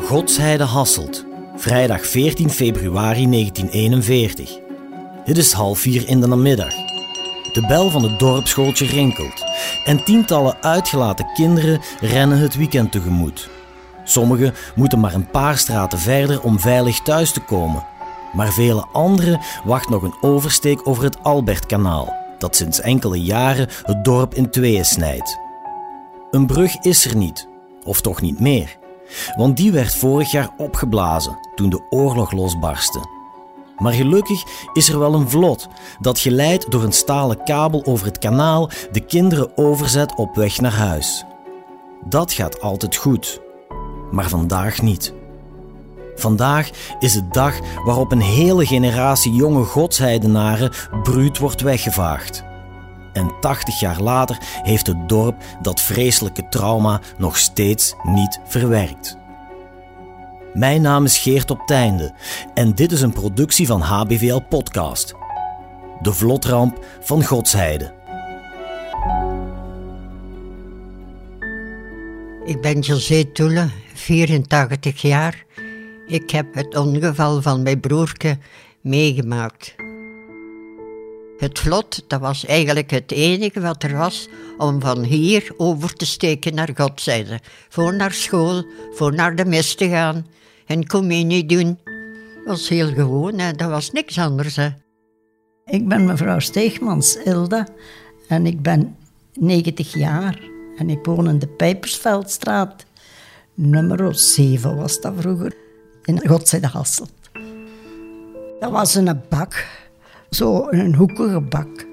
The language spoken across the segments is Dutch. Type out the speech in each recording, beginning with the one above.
Godsheide Hasselt, vrijdag 14 februari 1941. Het is half vier in de namiddag. De bel van het dorpsschooltje rinkelt en tientallen uitgelaten kinderen rennen het weekend tegemoet. Sommigen moeten maar een paar straten verder om veilig thuis te komen. Maar vele anderen wachten nog een oversteek over het Albertkanaal, dat sinds enkele jaren het dorp in tweeën snijdt. Een brug is er niet, of toch niet meer, want die werd vorig jaar opgeblazen toen de oorlog losbarstte. Maar gelukkig is er wel een vlot dat geleid door een stalen kabel over het kanaal de kinderen overzet op weg naar huis. Dat gaat altijd goed, maar vandaag niet. Vandaag is de dag waarop een hele generatie jonge godsheidenaren bruut wordt weggevaagd. En 80 jaar later heeft het dorp dat vreselijke trauma nog steeds niet verwerkt. Mijn naam is Geert op Teinde en dit is een productie van HBVL Podcast. De vlotramp van Godsheide. Ik ben José Toele, 84 jaar. Ik heb het ongeval van mijn broertje meegemaakt. Het vlot, dat was eigenlijk het enige wat er was om van hier over te steken naar Godzijde. Voor naar school, voor naar de mis te gaan en communie doen. Dat was heel gewoon, hè. dat was niks anders. Hè. Ik ben mevrouw Steegmans, Ilda, en ik ben 90 jaar. En ik woon in de Pijpersveldstraat, nummer 7 was dat vroeger, in Godzijde Hasselt. Dat was een bak, zo een hoekige bak.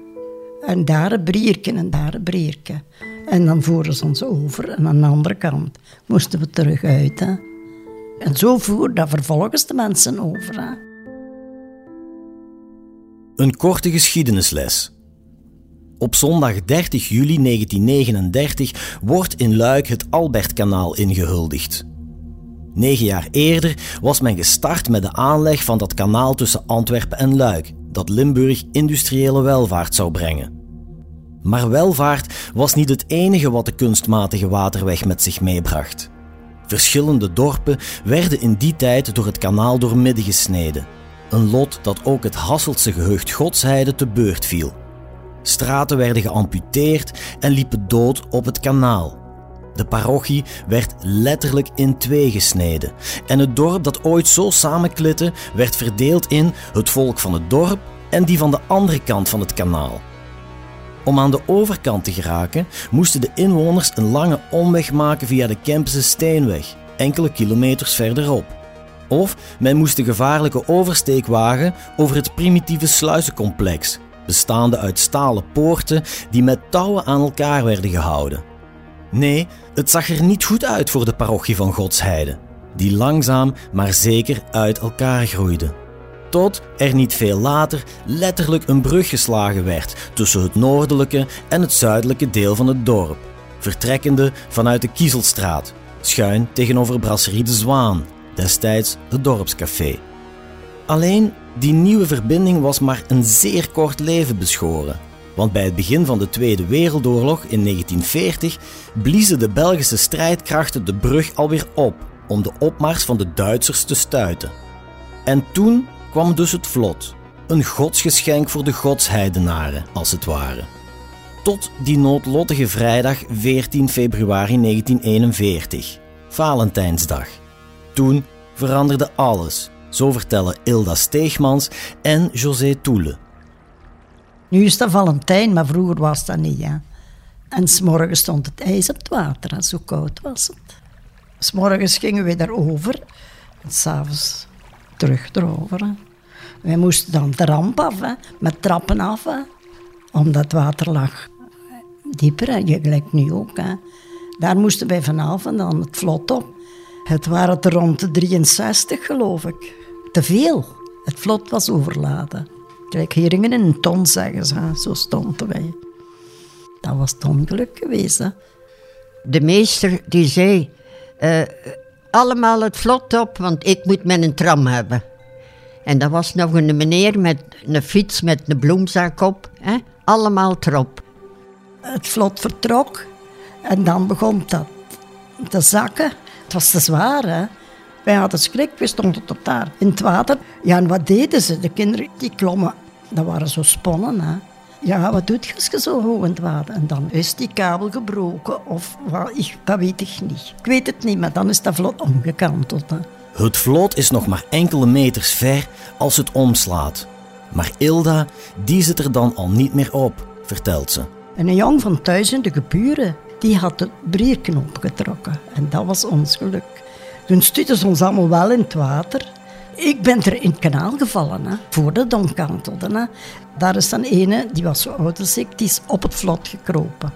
En daar een brierken en daar een brierken. En dan voeren ze ons over en aan de andere kant moesten we terug uit. Hè. En zo voer dat vervolgens de mensen over. Hè. Een korte geschiedenisles. Op zondag 30 juli 1939 wordt in Luik het Albertkanaal ingehuldigd. Negen jaar eerder was men gestart met de aanleg van dat kanaal tussen Antwerpen en Luik, dat Limburg industriële welvaart zou brengen. Maar welvaart was niet het enige wat de kunstmatige waterweg met zich meebracht. Verschillende dorpen werden in die tijd door het kanaal doormidden gesneden. Een lot dat ook het Hasseltse gehucht Godsheide te beurt viel. Straten werden geamputeerd en liepen dood op het kanaal. De parochie werd letterlijk in twee gesneden. En het dorp dat ooit zo samenklitte, werd verdeeld in het volk van het dorp en die van de andere kant van het kanaal. Om aan de overkant te geraken, moesten de inwoners een lange omweg maken via de Kempense Steenweg, enkele kilometers verderop. Of men moest de gevaarlijke oversteek wagen over het primitieve sluizencomplex, bestaande uit stalen poorten die met touwen aan elkaar werden gehouden. Nee, het zag er niet goed uit voor de parochie van Godsheide, die langzaam maar zeker uit elkaar groeide. Tot er niet veel later letterlijk een brug geslagen werd tussen het noordelijke en het zuidelijke deel van het dorp, vertrekkende vanuit de Kiezelstraat, schuin tegenover Brasserie de Zwaan, destijds het dorpscafé. Alleen die nieuwe verbinding was maar een zeer kort leven beschoren. Want bij het begin van de Tweede Wereldoorlog in 1940 bliezen de Belgische strijdkrachten de brug alweer op om de opmars van de Duitsers te stuiten. En toen kwam dus het vlot, een godsgeschenk voor de godsheidenaren, als het ware. Tot die noodlottige vrijdag 14 februari 1941, Valentijnsdag. Toen veranderde alles, zo vertellen Ilda Steegmans en José Toele. Nu is dat Valentijn, maar vroeger was dat niet. Ja. En s'morgens stond het ijs op het water, zo koud was het. S'morgens gingen we daarover en s'avonds terug erover. Hè. Wij moesten dan de ramp af, hè, met trappen af, hè, omdat het water lag dieper, hè, gelijk nu ook. Hè. Daar moesten wij vanavond dan het vlot op. Het waren er rond de 63, geloof ik. Te veel. Het vlot was overladen. Kijk, heringen in een ton, zeggen ze. Zo stonden wij. Dat was het ongeluk geweest. Hè. De meester die zei, eh, allemaal het vlot op, want ik moet met een tram hebben. En dat was nog een meneer met een fiets met een bloemzak op. Hè? Allemaal erop. het vlot vertrok. En dan begon dat te zakken. Het was te zwaar, hè. Wij hadden schrik, we stonden tot daar in het water. Ja, en wat deden ze? De kinderen die klommen, dat waren zo sponnen, hè. Ja, wat doet je als je zo hoog in het water? En dan is die kabel gebroken of wat, ik, dat weet ik niet. Ik weet het niet, maar dan is dat vlot omgekanteld. Hè. Het vlot is nog maar enkele meters ver als het omslaat. Maar Ilda, die zit er dan al niet meer op, vertelt ze. En een jong van thuis in de geburen, die had de brierknop getrokken. En dat was ons geluk. Toen stuitten ze ons allemaal wel in het water. Ik ben er in het kanaal gevallen, hè, voor de domkantelde. Hè. Daar is dan ene, die was zo oud die is op het vlot gekropen.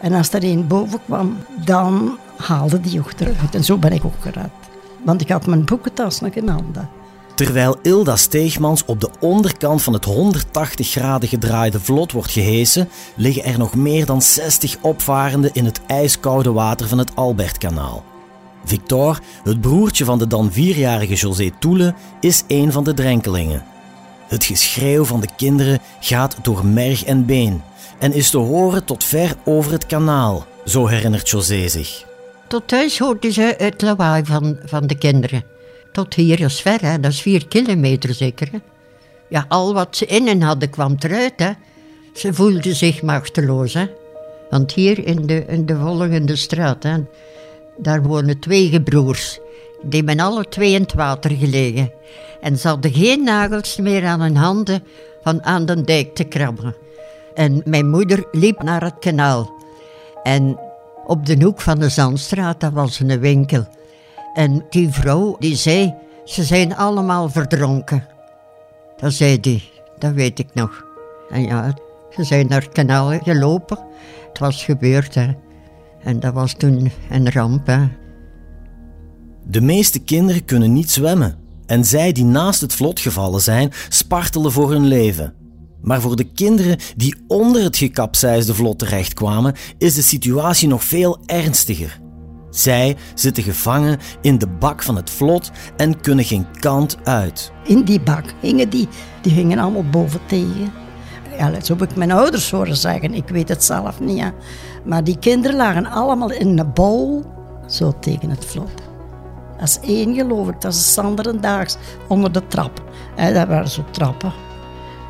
En als er een boven kwam, dan haalde die ook eruit. En zo ben ik ook gered. Want ik had mijn boekentas nog in handen. Terwijl Ilda Steegmans op de onderkant van het 180 graden gedraaide vlot wordt gehesen, liggen er nog meer dan 60 opvarenden in het ijskoude water van het Albertkanaal. Victor, het broertje van de dan vierjarige José Toele, is een van de drenkelingen. Het geschreeuw van de kinderen gaat door merg en been en is te horen tot ver over het kanaal, zo herinnert José zich. Tot thuis hoorden ze het lawaai van, van de kinderen. Tot hier is ver, hè? dat is vier kilometer zeker. Hè? Ja, al wat ze innen hadden kwam eruit. Hè? Ze voelden zich machteloos. Hè? Want hier in de, in de volgende straat, hè, daar wonen twee gebroers. Die hebben alle twee in het water gelegen. En ze hadden geen nagels meer aan hun handen van aan de dijk te krabben. En mijn moeder liep naar het kanaal. En op de hoek van de Zandstraat, dat was een winkel. En die vrouw die zei, ze zijn allemaal verdronken. Dat zei die, dat weet ik nog. En ja, ze zijn naar het kanaal gelopen. Het was gebeurd, hè. En dat was toen een ramp, hè. De meeste kinderen kunnen niet zwemmen. En zij die naast het vlot gevallen zijn, spartelen voor hun leven. Maar voor de kinderen die onder het gekapseisde vlot terechtkwamen, is de situatie nog veel ernstiger. Zij zitten gevangen in de bak van het vlot en kunnen geen kant uit. In die bak hingen die, die hingen allemaal boven tegen. Ja, dat heb ik mijn ouders horen zeggen, ik weet het zelf niet. Hè. Maar die kinderen lagen allemaal in een bol, zo tegen het vlot. Als één geloof ik, dat is Sanderendaags onder de trap. En dat waren zo trappen.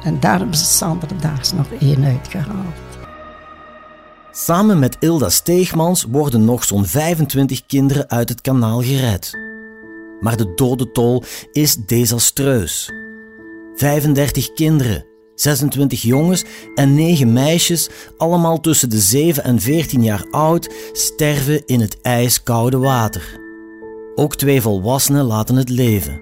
En daar hebben ze Sanderendaags nog één uitgehaald. Samen met Ilda Steegmans worden nog zo'n 25 kinderen uit het kanaal gered. Maar de dodentol is desastreus. 35 kinderen, 26 jongens en 9 meisjes, allemaal tussen de 7 en 14 jaar oud, sterven in het ijskoude water. Ook twee volwassenen laten het leven.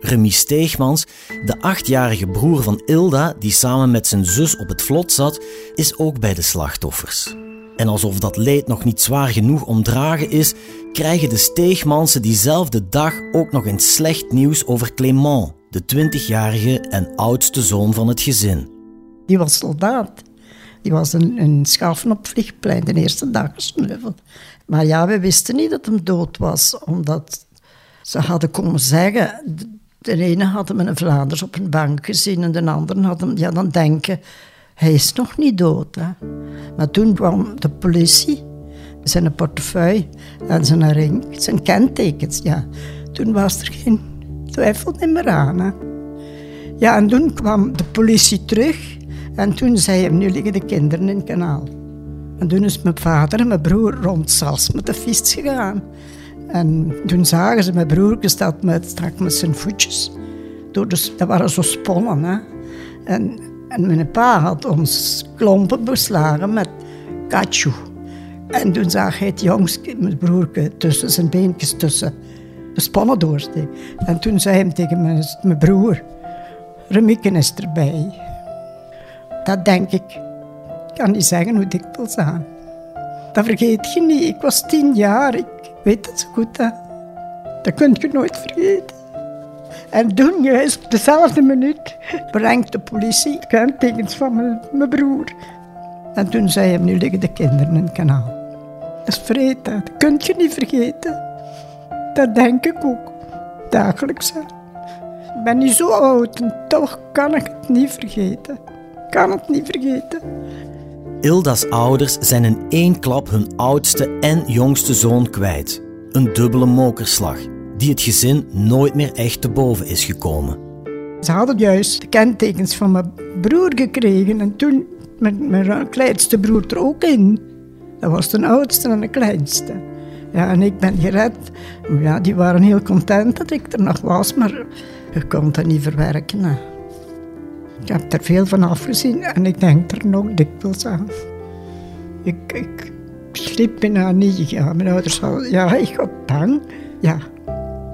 Remy Steegmans, de achtjarige broer van Ilda, die samen met zijn zus op het vlot zat, is ook bij de slachtoffers. En alsof dat leed nog niet zwaar genoeg om dragen is, krijgen de Steegmansen diezelfde dag ook nog eens slecht nieuws over Clément, de 20-jarige en oudste zoon van het gezin. Die was soldaat. Die was een, een schafen op het vliegplein de eerste dag gesneuveld. Maar ja, we wisten niet dat hem dood was, omdat ze hadden komen zeggen... De ene had hem in Vlaanders op een bank gezien en de andere had hem ja, dan denken... Hij is nog niet dood. Hè. Maar toen kwam de politie, zijn portefeuille en zijn ring, zijn kentekens. Ja. Toen was er geen twijfel meer aan. Ja, en toen kwam de politie terug en toen zei hij, nu liggen de kinderen in het kanaal. En toen is mijn vader en mijn broer rond Sals met de fiets gegaan. En toen zagen ze mijn broer gesteld met, strak met zijn voetjes. De, dat waren zo sponnen. Hè. En, en mijn pa had ons klompen beslagen met kachu. En toen zag hij het jongste, mijn broer, tussen zijn beentjes tussen de sponnen doorsteken. En toen zei hij tegen mijn, mijn broer, Remieken is erbij. Dat denk ik. Ik kan niet zeggen hoe dikwijls aan. Dat vergeet je niet. Ik was tien jaar. Ik weet het zo goed. Hè. Dat kun je nooit vergeten. En toen, juist op dezelfde minuut, brengt de politie kentekens van mijn, mijn broer. En toen zei hij, nu liggen de kinderen in het kanaal. Dat is vreed, dat kun je niet vergeten. Dat denk ik ook, dagelijks. Hè. Ik ben niet zo oud en toch kan ik het niet vergeten. Ik kan het niet vergeten. Ilda's ouders zijn in één klap hun oudste en jongste zoon kwijt. Een dubbele mokerslag, die het gezin nooit meer echt te boven is gekomen. Ze hadden juist de kentekens van mijn broer gekregen en toen met mijn kleinste broer er ook in. Dat was de oudste en de kleinste. Ja, en ik ben gered. Ja, die waren heel content dat ik er nog was, maar ik kon het niet verwerken. Ik heb er veel van afgezien en ik denk er nog dikwijls aan. Ik, ik sliep bijna niet. Ja, mijn ouders hadden... Ja, ik was bang. Ja,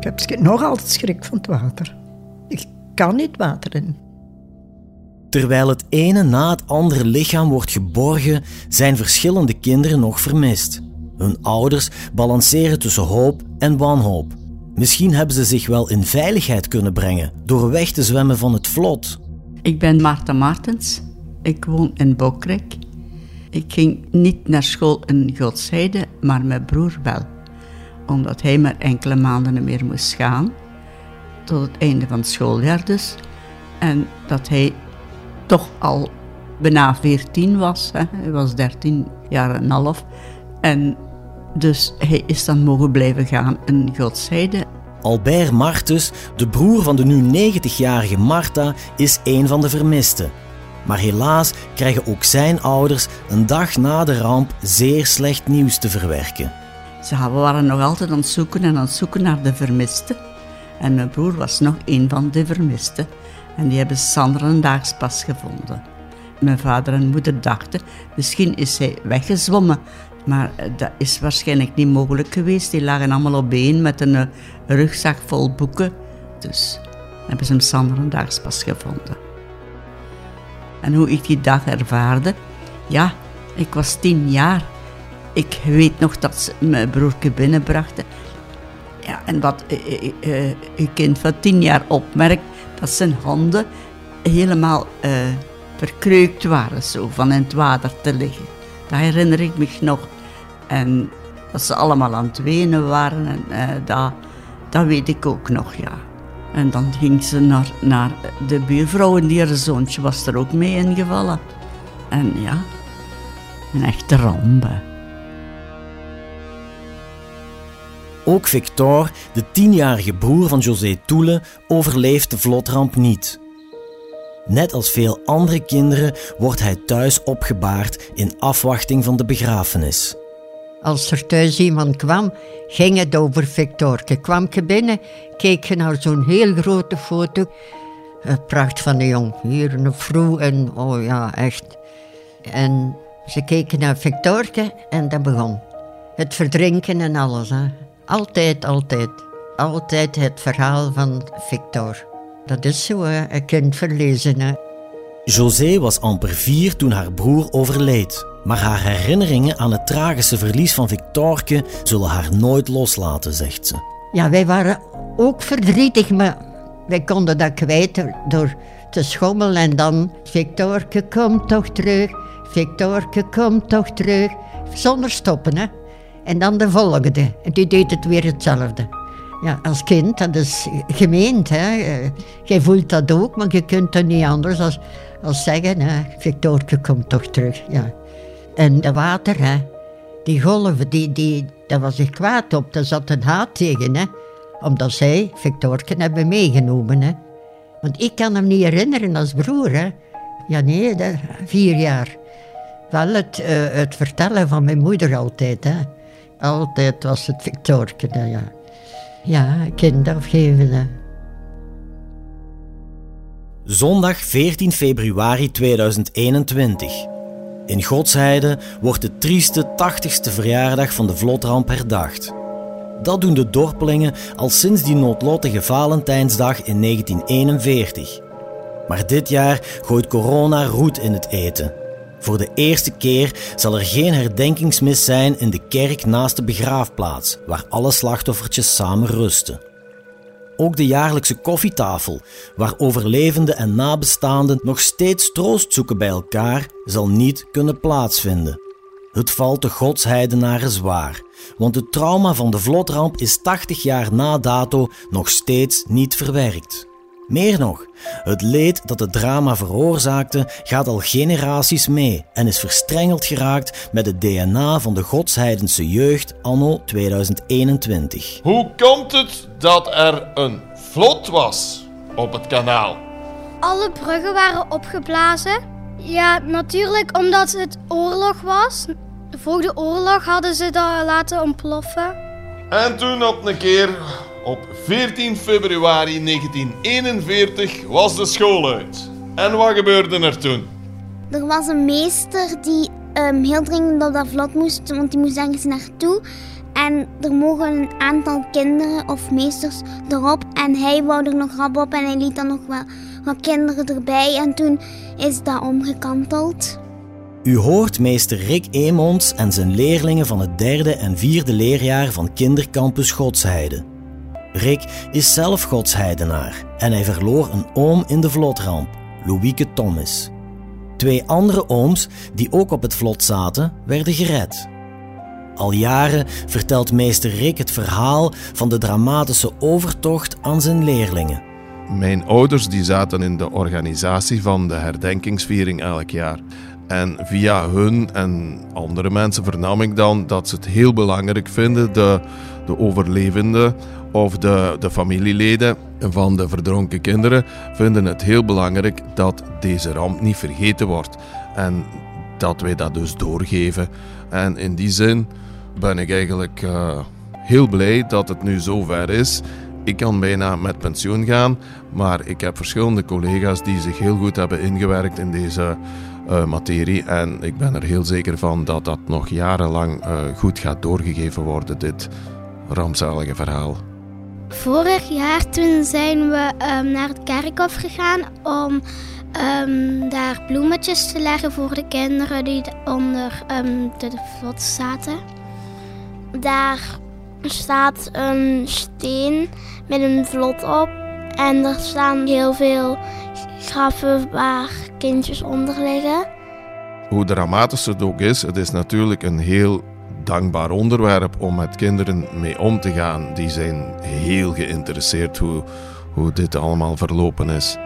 ik heb nog altijd schrik van het water. Ik kan niet water in. Terwijl het ene na het andere lichaam wordt geborgen, zijn verschillende kinderen nog vermist. Hun ouders balanceren tussen hoop en wanhoop. Misschien hebben ze zich wel in veiligheid kunnen brengen door weg te zwemmen van het vlot. Ik ben Marta Martens. Ik woon in Bokrijk. Ik ging niet naar school in Godzijde, maar mijn broer wel. Omdat hij maar enkele maanden meer moest gaan. Tot het einde van het schooljaar dus. En dat hij toch al bijna 14 was. Hè. Hij was 13 jaar en half. En dus hij is dan mogen blijven gaan in Godzijde. Albert Martus, de broer van de nu 90-jarige Marta, is een van de vermisten. Maar helaas krijgen ook zijn ouders een dag na de ramp zeer slecht nieuws te verwerken. Ze waren nog altijd aan het zoeken en aan het zoeken naar de vermisten. En mijn broer was nog een van de vermisten. En die hebben Sandra daags pas gevonden. Mijn vader en moeder dachten, misschien is hij weggezwommen. Maar eh, dat is waarschijnlijk niet mogelijk geweest. Die lagen allemaal op één met een uh, rugzak vol boeken. Dus hebben ze hem Sandra daags pas gevonden. En hoe ik die dag ervaarde? Ja, ik was tien jaar. Ik weet nog dat ze mijn broertje binnenbrachten. Ja, en wat een kind van tien jaar opmerkt, dat zijn handen helemaal verkreukt waren, zo van in het water te liggen. Dat herinner ik me nog. En dat ze allemaal aan het wenen waren, en, uh, dat, dat weet ik ook nog, ja. En dan ging ze naar, naar de buurvrouw en die haar zoontje was er ook mee ingevallen. En ja, een echte ramp. Ook Victor, de tienjarige broer van José Toele, overleeft de vlotramp niet. Net als veel andere kinderen wordt hij thuis opgebaard in afwachting van de begrafenis. Als er thuis iemand kwam, ging het over Victorke. Kwam je binnen, keek naar zo'n heel grote foto. Het pracht van de jong, hier een vrouw en oh ja, echt. En ze keken naar Victorke en dat begon. Het verdrinken en alles. Hè. Altijd, altijd. Altijd het verhaal van Victor. Dat is zo, hè. een kind verlezen. Hè. José was amper vier toen haar broer overleed. Maar haar herinneringen aan het tragische verlies van Victorke zullen haar nooit loslaten, zegt ze. Ja, wij waren ook verdrietig, maar wij konden dat kwijt door te schommelen en dan... Victorke, kom toch terug. Victorke, kom toch terug. Zonder stoppen, hè. En dan de volgende. En die deed het weer hetzelfde. Ja, als kind, dat is gemeend. Hè. Eh, jij voelt dat ook, maar je kunt het niet anders als, als zeggen... Hè. Victorke, kom toch terug. Ja. En de water, hè. die golven, die, die, daar was ik kwaad op. Daar zat een haat tegen, hè. Omdat zij Victorke hebben meegenomen, hè. Want ik kan hem niet herinneren als broer, hè. Ja, nee, dat, vier jaar. Wel het, uh, het vertellen van mijn moeder altijd, hè. Altijd was het Victorke, ja. Ja, kind afgeven, Zondag 14 februari 2021. In Godsheide wordt de trieste 80ste verjaardag van de vlotramp herdacht. Dat doen de dorpelingen al sinds die noodlottige Valentijnsdag in 1941. Maar dit jaar gooit corona roet in het eten. Voor de eerste keer zal er geen herdenkingsmis zijn in de kerk naast de begraafplaats, waar alle slachtoffertjes samen rusten. Ook de jaarlijkse koffietafel, waar overlevenden en nabestaanden nog steeds troost zoeken bij elkaar, zal niet kunnen plaatsvinden. Het valt de godsheidenaren zwaar, want het trauma van de vlotramp is 80 jaar na dato nog steeds niet verwerkt. Meer nog, het leed dat het drama veroorzaakte gaat al generaties mee en is verstrengeld geraakt met het DNA van de godsheidense jeugd anno 2021. Hoe komt het dat er een vlot was op het kanaal? Alle bruggen waren opgeblazen. Ja, natuurlijk omdat het oorlog was. Voor de oorlog hadden ze dat laten ontploffen. En toen op een keer, op 14 februari 1941, was de school uit. En wat gebeurde er toen? Er was een meester die ehm, heel dringend op dat vlot moest, want die moest ergens naartoe. En er mogen een aantal kinderen of meesters erop. En hij wou er nog rap op en hij liet dan nog wel wat kinderen erbij. En toen is dat omgekanteld. U hoort meester Rick Emons en zijn leerlingen van het derde en vierde leerjaar van kindercampus Godsheide. Rick is zelf godsheidenaar en hij verloor een oom in de vlotramp, Louieke Thomas. Twee andere ooms, die ook op het vlot zaten, werden gered. Al jaren vertelt meester Rick het verhaal van de dramatische overtocht aan zijn leerlingen. Mijn ouders die zaten in de organisatie van de herdenkingsviering elk jaar. En via hun en andere mensen vernam ik dan dat ze het heel belangrijk vinden, de, de overlevenden of de, de familieleden van de verdronken kinderen vinden het heel belangrijk dat deze ramp niet vergeten wordt. En dat wij dat dus doorgeven. En in die zin ben ik eigenlijk uh, heel blij dat het nu zover is. Ik kan bijna met pensioen gaan, maar ik heb verschillende collega's die zich heel goed hebben ingewerkt in deze uh, materie. En ik ben er heel zeker van dat dat nog jarenlang uh, goed gaat doorgegeven worden, dit rampzalige verhaal. Vorig jaar toen zijn we um, naar het kerkhof gegaan om um, daar bloemetjes te leggen voor de kinderen die onder um, de vlot zaten. Daar staat een steen met een vlot op. En er staan heel veel graven waar kindjes onder liggen. Hoe dramatisch het ook is, het is natuurlijk een heel dankbaar onderwerp om met kinderen mee om te gaan. Die zijn heel geïnteresseerd hoe, hoe dit allemaal verlopen is.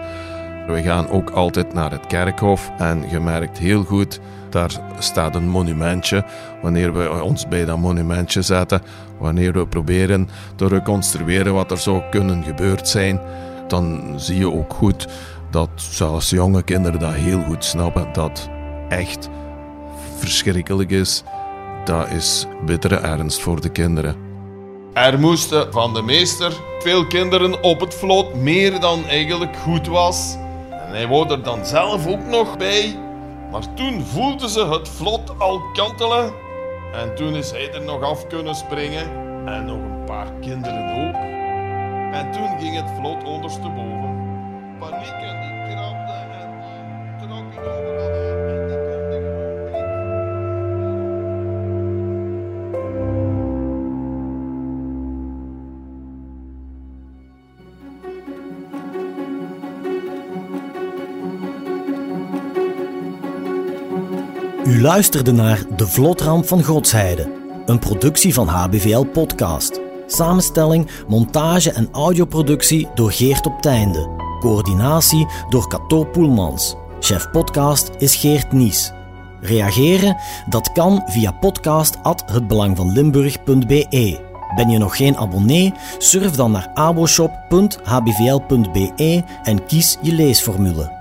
We gaan ook altijd naar het kerkhof en je merkt heel goed, daar staat een monumentje. Wanneer we ons bij dat monumentje zetten, wanneer we proberen te reconstrueren wat er zou kunnen gebeurd zijn, dan zie je ook goed dat zelfs jonge kinderen dat heel goed snappen, dat echt verschrikkelijk is. Dat is bittere ernst voor de kinderen. Er moesten van de meester veel kinderen op het vlot, meer dan eigenlijk goed was. En hij wou er dan zelf ook nog bij. Maar toen voelden ze het vlot al kantelen. En toen is hij er nog af kunnen springen. En nog een paar kinderen ook. En toen ging het vlot ondersteboven. Paniek U luisterde naar De Vlotramp van Godsheide, een productie van HBVL Podcast. Samenstelling, montage en audioproductie door Geert op Teinde. Coördinatie door Cato Poelmans. Chef podcast is Geert Nies. Reageren? Dat kan via podcast@hetbelangvanlimburg.be. Ben je nog geen abonnee? Surf dan naar aboshop.hbvl.be en kies je leesformule.